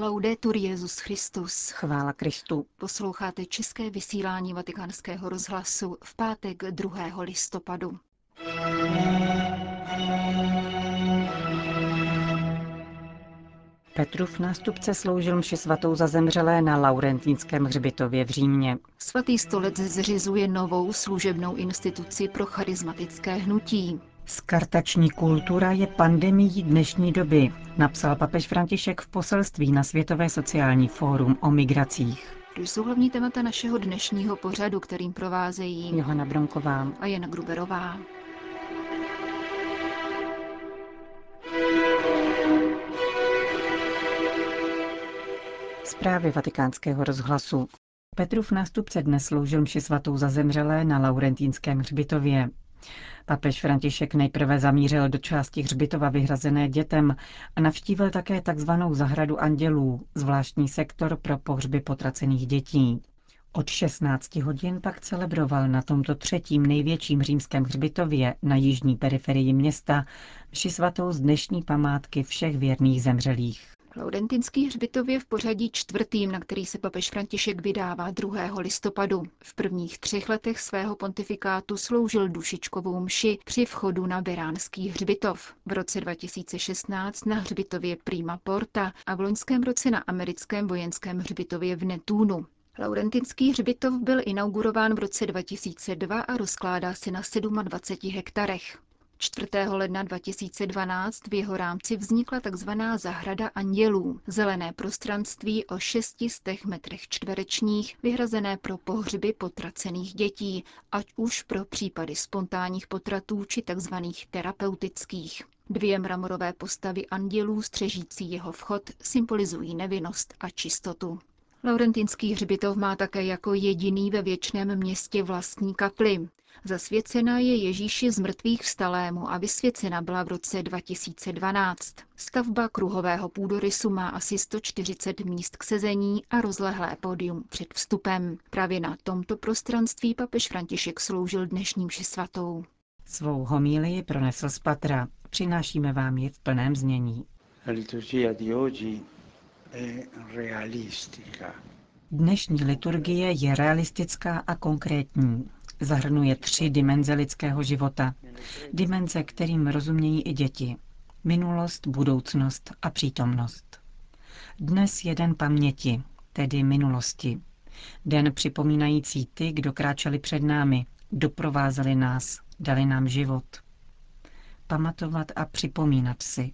Laudetur Jezus Christus. Chvála Kristu. Posloucháte české vysílání Vatikánského rozhlasu v pátek 2. listopadu. Petrův nástupce sloužil mši svatou za zemřelé na Laurentínském hřbitově v Římě. Svatý stolec zřizuje novou služebnou instituci pro charismatické hnutí. Skartační kultura je pandemií dnešní doby, napsal papež František v poselství na Světové sociální fórum o migracích. To jsou hlavní témata našeho dnešního pořadu, kterým provázejí Johana Bronková a Jana Gruberová. Zprávy vatikánského rozhlasu. Petrův nástupce dnes sloužil mši svatou za zemřelé na Laurentínském hřbitově. Papež František nejprve zamířil do části hřbitova vyhrazené dětem a navštívil také tzv. zahradu andělů, zvláštní sektor pro pohřby potracených dětí. Od 16 hodin pak celebroval na tomto třetím největším římském hřbitově na jižní periferii města mši svatou z dnešní památky všech věrných zemřelých. Laudentinský hřbitov je v pořadí čtvrtým, na který se papež František vydává 2. listopadu. V prvních třech letech svého pontifikátu sloužil dušičkovou mši při vchodu na Beránský hřbitov. V roce 2016 na hřbitově Prima Porta a v loňském roce na americkém vojenském hřbitově v Netúnu. Laurentinský hřbitov byl inaugurován v roce 2002 a rozkládá se na 27 hektarech. 4. ledna 2012 v jeho rámci vznikla tzv. zahrada andělů, zelené prostranství o 600 metrech čtverečních, vyhrazené pro pohřby potracených dětí, ať už pro případy spontánních potratů či tzv. terapeutických. Dvě mramorové postavy andělů střežící jeho vchod symbolizují nevinnost a čistotu. Laurentinský hřbitov má také jako jediný ve věčném městě vlastní kapli. Zasvěcena je Ježíši z mrtvých vstalému a vysvěcena byla v roce 2012. Stavba kruhového půdorysu má asi 140 míst k sezení a rozlehlé pódium před vstupem. Právě na tomto prostranství papež František sloužil dnešním mši svatou. Svou homílii pronesl z Patra. Přinášíme vám ji v plném znění. Dnešní liturgie je realistická a konkrétní. Zahrnuje tři dimenze lidského života. Dimenze, kterým rozumějí i děti. Minulost, budoucnost a přítomnost. Dnes je den paměti, tedy minulosti. Den připomínající ty, kdo kráčeli před námi, doprovázeli nás, dali nám život. Pamatovat a připomínat si.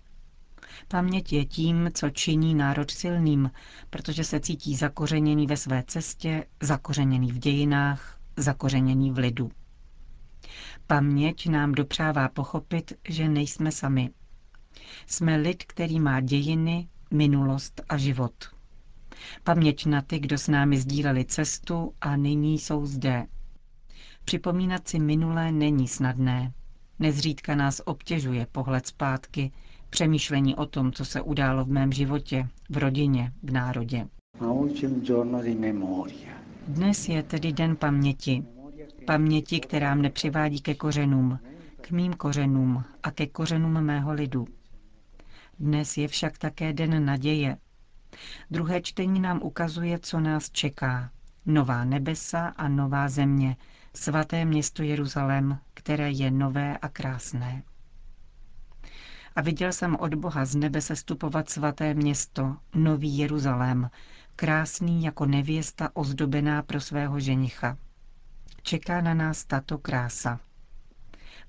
Paměť je tím, co činí národ silným, protože se cítí zakořeněný ve své cestě, zakořeněný v dějinách, zakořeněný v lidu. Paměť nám dopřává pochopit, že nejsme sami. Jsme lid, který má dějiny, minulost a život. Paměť na ty, kdo s námi sdíleli cestu a nyní jsou zde. Připomínat si minulé není snadné. Nezřídka nás obtěžuje pohled zpátky, přemýšlení o tom, co se událo v mém životě, v rodině, v národě. Dnes je tedy den paměti. Paměti, která mne přivádí ke kořenům, k mým kořenům a ke kořenům mého lidu. Dnes je však také den naděje. Druhé čtení nám ukazuje, co nás čeká. Nová nebesa a nová země, svaté město Jeruzalém, které je nové a krásné. A viděl jsem od Boha z nebe sestupovat svaté město, nový Jeruzalém, krásný jako nevěsta ozdobená pro svého ženicha. Čeká na nás tato krása.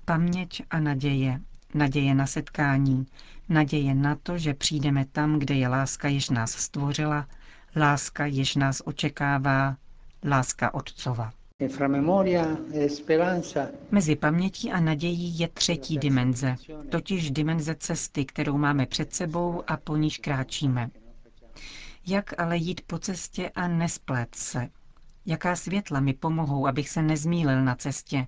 Paměť a naděje, naděje na setkání, naděje na to, že přijdeme tam, kde je láska, jež nás stvořila, láska, jež nás očekává, láska Otcova. E e Mezi pamětí a nadějí je třetí dimenze, totiž dimenze cesty, kterou máme před sebou a po níž kráčíme. Jak ale jít po cestě a nesplét se? Jaká světla mi pomohou, abych se nezmílil na cestě?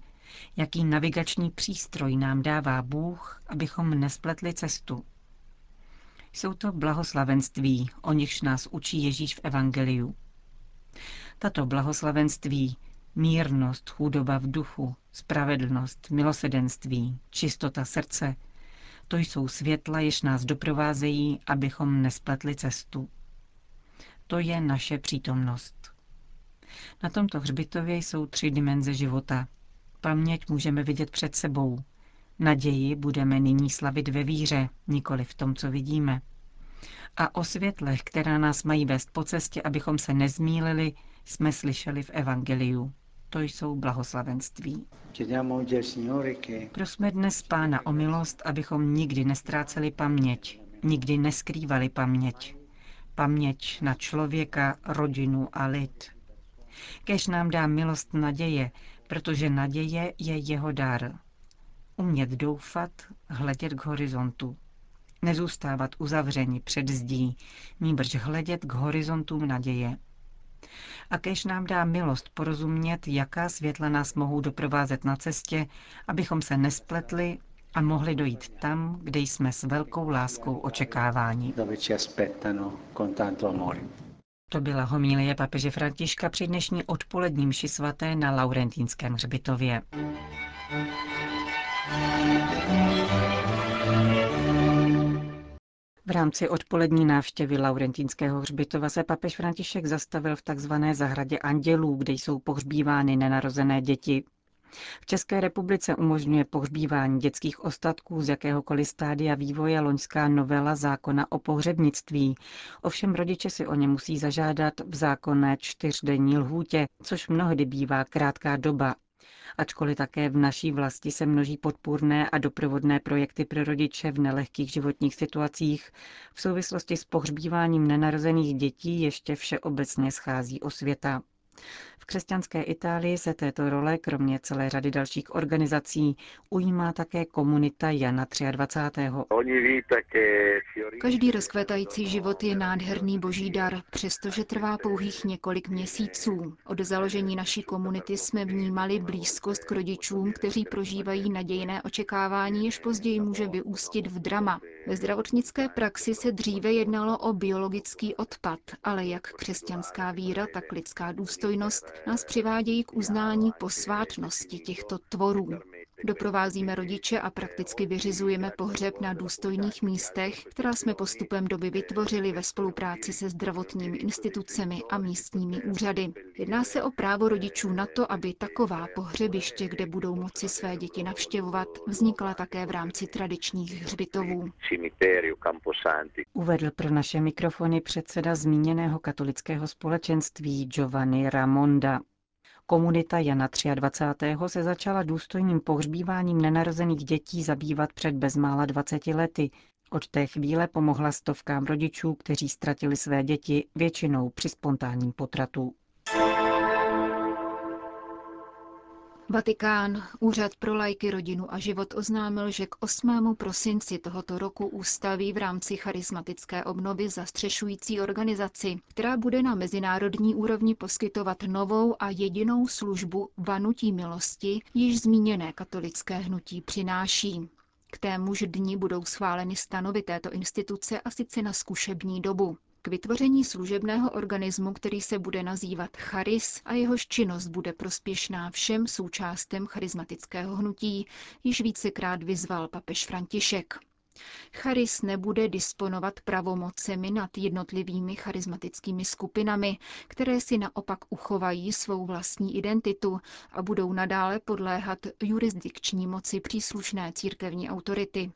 Jaký navigační přístroj nám dává Bůh, abychom nespletli cestu? Jsou to blahoslavenství, o nichž nás učí Ježíš v Evangeliu. Tato blahoslavenství, mírnost, chudoba v duchu, spravedlnost, milosedenství, čistota srdce, to jsou světla, jež nás doprovázejí, abychom nespletli cestu. To je naše přítomnost. Na tomto hřbitově jsou tři dimenze života. Paměť můžeme vidět před sebou. Naději budeme nyní slavit ve víře, nikoli v tom, co vidíme. A o světlech, která nás mají vést po cestě, abychom se nezmílili, jsme slyšeli v Evangeliu. To jsou blahoslavenství. Prosme dnes Pána o milost, abychom nikdy nestráceli paměť, nikdy neskrývali paměť. Paměť na člověka, rodinu a lid. Kež nám dá milost naděje, protože naděje je jeho dar. Umět doufat, hledět k horizontu. Nezůstávat uzavřeni před zdí, nýbrž hledět k horizontům naděje. A kež nám dá milost porozumět, jaká světla nás mohou doprovázet na cestě, abychom se nespletli a mohli dojít tam, kde jsme s velkou láskou očekáváni. To byla homílie papeže Františka při dnešní odpolední mši svaté na Laurentínském hřbitově. V rámci odpolední návštěvy Laurentínského hřbitova se papež František zastavil v tzv. zahradě andělů, kde jsou pohřbívány nenarozené děti. V České republice umožňuje pohřbívání dětských ostatků z jakéhokoliv stádia vývoje loňská novela zákona o pohřebnictví. Ovšem rodiče si o ně musí zažádat v zákonné čtyřdenní lhůtě, což mnohdy bývá krátká doba ačkoliv také v naší vlasti se množí podpůrné a doprovodné projekty pro rodiče v nelehkých životních situacích, v souvislosti s pohřbíváním nenarozených dětí ještě všeobecně schází o světa. V křesťanské Itálii se této role, kromě celé řady dalších organizací, ujímá také komunita Jana 23. Každý rozkvétající život je nádherný boží dar, přestože trvá pouhých několik měsíců. Od založení naší komunity jsme vnímali blízkost k rodičům, kteří prožívají nadějné očekávání, jež později může vyústit v drama. Ve zdravotnické praxi se dříve jednalo o biologický odpad, ale jak křesťanská víra, tak lidská důstojnost nás přivádějí k uznání posvátnosti těchto tvorů. Doprovázíme rodiče a prakticky vyřizujeme pohřeb na důstojných místech, která jsme postupem doby vytvořili ve spolupráci se zdravotními institucemi a místními úřady. Jedná se o právo rodičů na to, aby taková pohřebiště, kde budou moci své děti navštěvovat, vznikla také v rámci tradičních hřbitovů. Uvedl pro naše mikrofony předseda zmíněného katolického společenství Giovanni Ramonda. Komunita Jana 23. se začala důstojným pohřbíváním nenarozených dětí zabývat před bezmála 20 lety. Od té chvíle pomohla stovkám rodičů, kteří ztratili své děti většinou při spontánním potratu. Vatikán, Úřad pro lajky, rodinu a život oznámil, že k 8. prosinci tohoto roku ústaví v rámci charismatické obnovy zastřešující organizaci, která bude na mezinárodní úrovni poskytovat novou a jedinou službu vanutí milosti, již zmíněné katolické hnutí přináší. K témuž dni budou schváleny stanovy této instituce a sice na zkušební dobu k vytvoření služebného organismu, který se bude nazývat Charis a jehož činnost bude prospěšná všem součástem charismatického hnutí, již vícekrát vyzval papež František. Charis nebude disponovat pravomocemi nad jednotlivými charismatickými skupinami, které si naopak uchovají svou vlastní identitu a budou nadále podléhat jurisdikční moci příslušné církevní autority.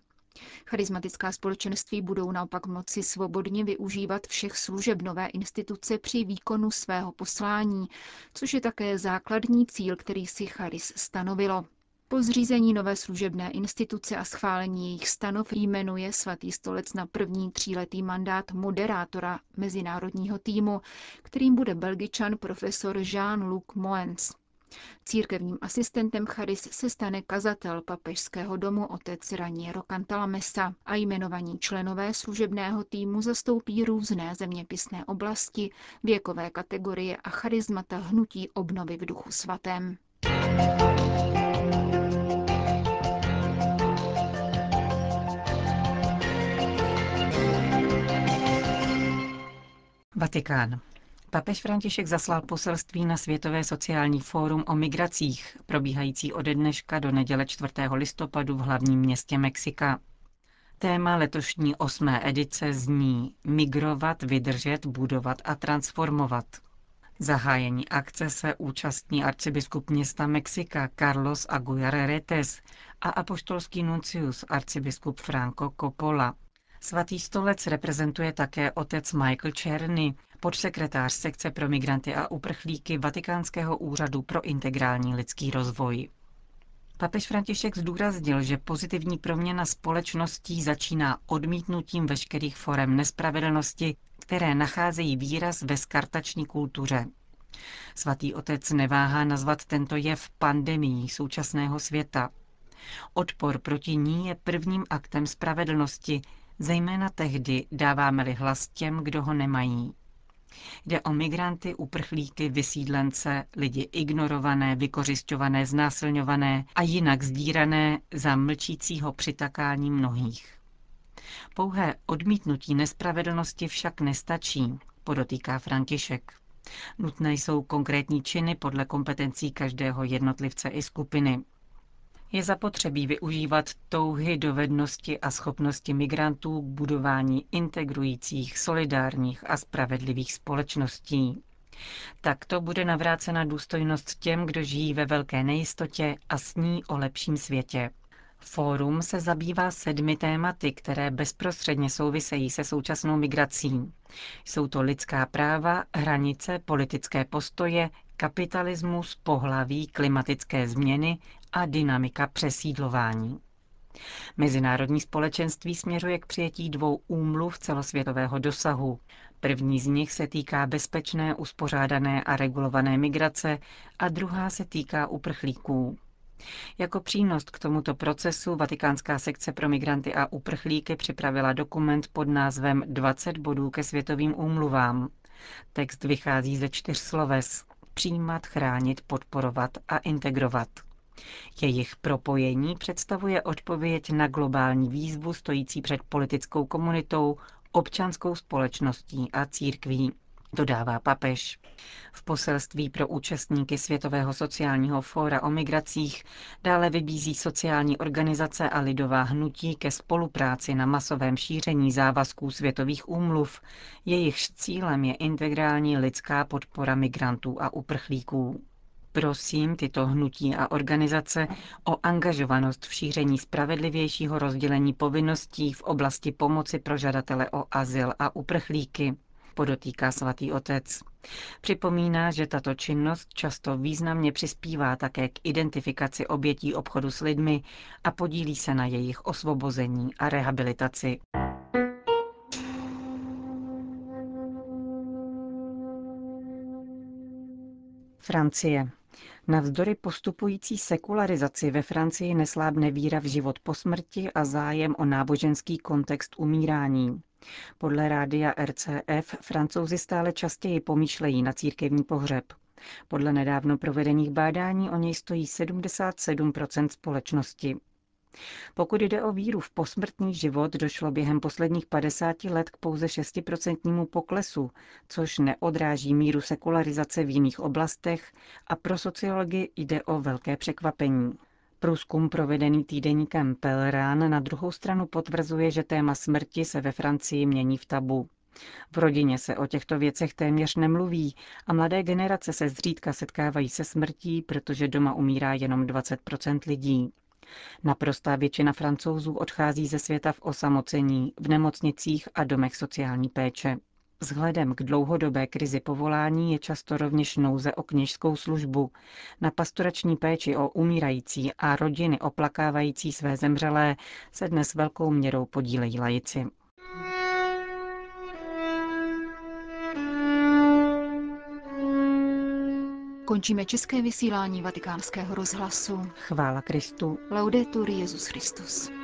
Charismatická společenství budou naopak moci svobodně využívat všech služeb nové instituce při výkonu svého poslání, což je také základní cíl, který si Charis stanovilo. Po zřízení nové služebné instituce a schválení jejich stanov jmenuje svatý stolec na první tříletý mandát moderátora mezinárodního týmu, kterým bude belgičan profesor Jean-Luc Moens. Církevním asistentem Charis se stane kazatel papežského domu otec Raniero Cantalamessa a jmenovaní členové služebného týmu zastoupí různé zeměpisné oblasti, věkové kategorie a charizmata hnutí obnovy v duchu svatém. Vatikán. Papež František zaslal poselství na Světové sociální fórum o migracích, probíhající ode dneška do neděle 4. listopadu v hlavním městě Mexika. Téma letošní osmé edice zní Migrovat, vydržet, budovat a transformovat. Zahájení akce se účastní arcibiskup města Mexika Carlos Aguiar Retes a apoštolský nuncius arcibiskup Franco Coppola. Svatý stolec reprezentuje také otec Michael Černy, podsekretář sekce pro migranty a uprchlíky Vatikánského úřadu pro integrální lidský rozvoj. Papež František zdůraznil, že pozitivní proměna společností začíná odmítnutím veškerých forem nespravedlnosti, které nacházejí výraz ve skartační kultuře. Svatý otec neváhá nazvat tento jev pandemií současného světa. Odpor proti ní je prvním aktem spravedlnosti, zejména tehdy dáváme-li hlas těm, kdo ho nemají. Jde o migranty, uprchlíky, vysídlence, lidi ignorované, vykořišťované, znásilňované a jinak zdírané za mlčícího přitakání mnohých. Pouhé odmítnutí nespravedlnosti však nestačí, podotýká František. Nutné jsou konkrétní činy podle kompetencí každého jednotlivce i skupiny. Je zapotřebí využívat touhy, dovednosti a schopnosti migrantů k budování integrujících, solidárních a spravedlivých společností. Takto bude navrácena důstojnost těm, kdo žijí ve velké nejistotě a sní o lepším světě. Fórum se zabývá sedmi tématy, které bezprostředně souvisejí se současnou migrací. Jsou to lidská práva, hranice, politické postoje, kapitalismus, pohlaví, klimatické změny a dynamika přesídlování. Mezinárodní společenství směřuje k přijetí dvou úmluv celosvětového dosahu. První z nich se týká bezpečné, uspořádané a regulované migrace a druhá se týká uprchlíků. Jako přínos k tomuto procesu Vatikánská sekce pro migranty a uprchlíky připravila dokument pod názvem 20 bodů ke světovým úmluvám. Text vychází ze čtyř sloves. Přijímat, chránit, podporovat a integrovat. Jejich propojení představuje odpověď na globální výzvu stojící před politickou komunitou, občanskou společností a církví dodává papež. V poselství pro účastníky Světového sociálního fóra o migracích dále vybízí sociální organizace a lidová hnutí ke spolupráci na masovém šíření závazků světových úmluv, jejichž cílem je integrální lidská podpora migrantů a uprchlíků. Prosím tyto hnutí a organizace o angažovanost v šíření spravedlivějšího rozdělení povinností v oblasti pomoci pro žadatele o azyl a uprchlíky, podotýká svatý otec. Připomíná, že tato činnost často významně přispívá také k identifikaci obětí obchodu s lidmi a podílí se na jejich osvobození a rehabilitaci. Francie. Navzdory postupující sekularizaci ve Francii neslábne víra v život po smrti a zájem o náboženský kontext umírání. Podle rádia RCF francouzi stále častěji pomýšlejí na církevní pohřeb. Podle nedávno provedených bádání o něj stojí 77% společnosti. Pokud jde o víru v posmrtný život, došlo během posledních 50 let k pouze 6% poklesu, což neodráží míru sekularizace v jiných oblastech a pro sociology jde o velké překvapení. Průzkum provedený týdeníkem Pelrán na druhou stranu potvrzuje, že téma smrti se ve Francii mění v tabu. V rodině se o těchto věcech téměř nemluví a mladé generace se zřídka setkávají se smrtí, protože doma umírá jenom 20 lidí. Naprostá většina francouzů odchází ze světa v osamocení, v nemocnicích a domech sociální péče. Vzhledem k dlouhodobé krizi povolání je často rovněž nouze o kněžskou službu. Na pastorační péči o umírající a rodiny oplakávající své zemřelé se dnes velkou měrou podílejí lajici. Končíme české vysílání vatikánského rozhlasu. Chvála Kristu. Laudetur Jezus Christus.